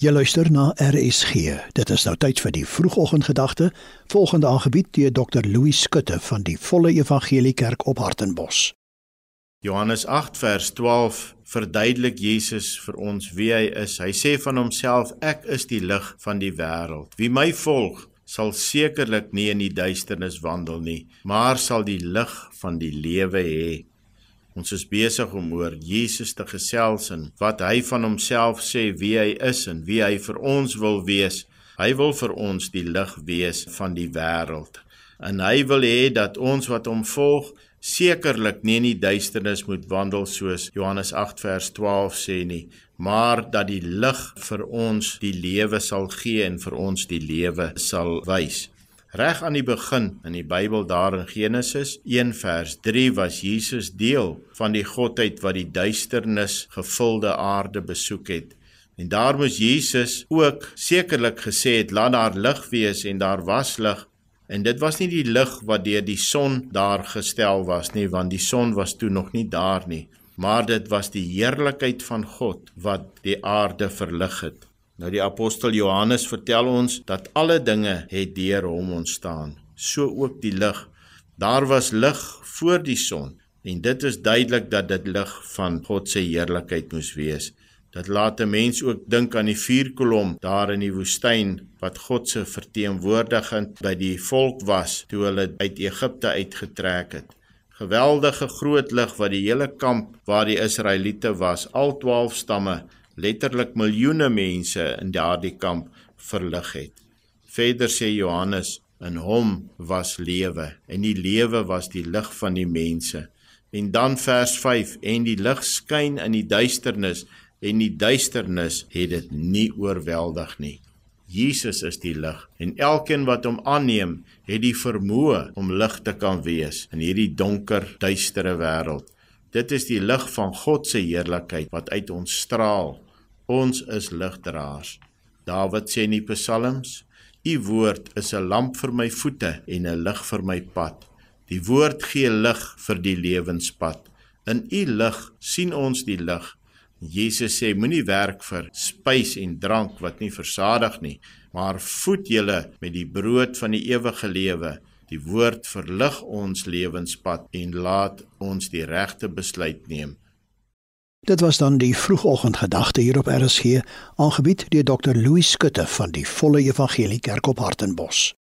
Jy luister na RSG. Dit is nou tyd vir die vroegoggendgedagte, volgende aangebied deur Dr. Louis Skutte van die Volle Evangelie Kerk op Hartenbos. Johannes 8 vers 12 verduidelik Jesus vir ons wie hy is. Hy sê van homself: Ek is die lig van die wêreld. Wie my volg, sal sekerlik nie in die duisternis wandel nie, maar sal die lig van die lewe hê. Ons is besig om oor Jesus te gesels en wat hy van homself sê wie hy is en wie hy vir ons wil wees. Hy wil vir ons die lig wees van die wêreld. En hy wil hê dat ons wat hom volg sekerlik nie in die duisternis moet wandel soos Johannes 8 vers 12 sê nie, maar dat die lig vir ons die lewe sal gee en vir ons die lewe sal wys. Reg aan die begin in die Bybel daar in Genesis 1 vers 3 was Jesus deel van die godheid wat die duisternis gevulde aarde besoek het. En daar moes Jesus ook sekerlik gesê het laat daar lig wees en daar was lig. En dit was nie die lig wat deur die son daar gestel was nie want die son was toe nog nie daar nie, maar dit was die heerlikheid van God wat die aarde verlig het. Nou die apostel Johannes vertel ons dat alle dinge het deur hom ontstaan, so ook die lig. Daar was lig voor die son en dit is duidelik dat dit lig van God se heerlikheid moes wees. Dit laat 'n mens ook dink aan die vuurkolom daar in die woestyn wat God se verteenwoordigend by die volk was toe hulle uit Egipte uitgetrek het. Geweldige groot lig wat die hele kamp waar die Israeliete was, al 12 stamme letterlik miljoene mense in daardie kamp verlig het. Verder sê Johannes in hom was lewe en die lewe was die lig van die mense. En dan vers 5 en die lig skyn in die duisternis en die duisternis het dit nie oorweldig nie. Jesus is die lig en elkeen wat hom aanneem, het die vermoë om lig te kan wees in hierdie donker, duistere wêreld. Dit is die lig van God se heerlikheid wat uit ons straal Ons is ligdraers. Dawid sê in die Psalms: U woord is 'n lamp vir my voete en 'n lig vir my pad. Die woord gee lig vir die lewenspad. In U lig sien ons die lig. Jesus sê moenie werk vir spys en drank wat nie versadig nie, maar voed julle met die brood van die ewige lewe. Die woord verlig ons lewenspad en laat ons die regte besluit neem. Dit was dan die vroegoggendgedagte hier op RSG, aangebied deur Dr. Louis Skutte van die Volle Evangelie Kerk op Hartenbos.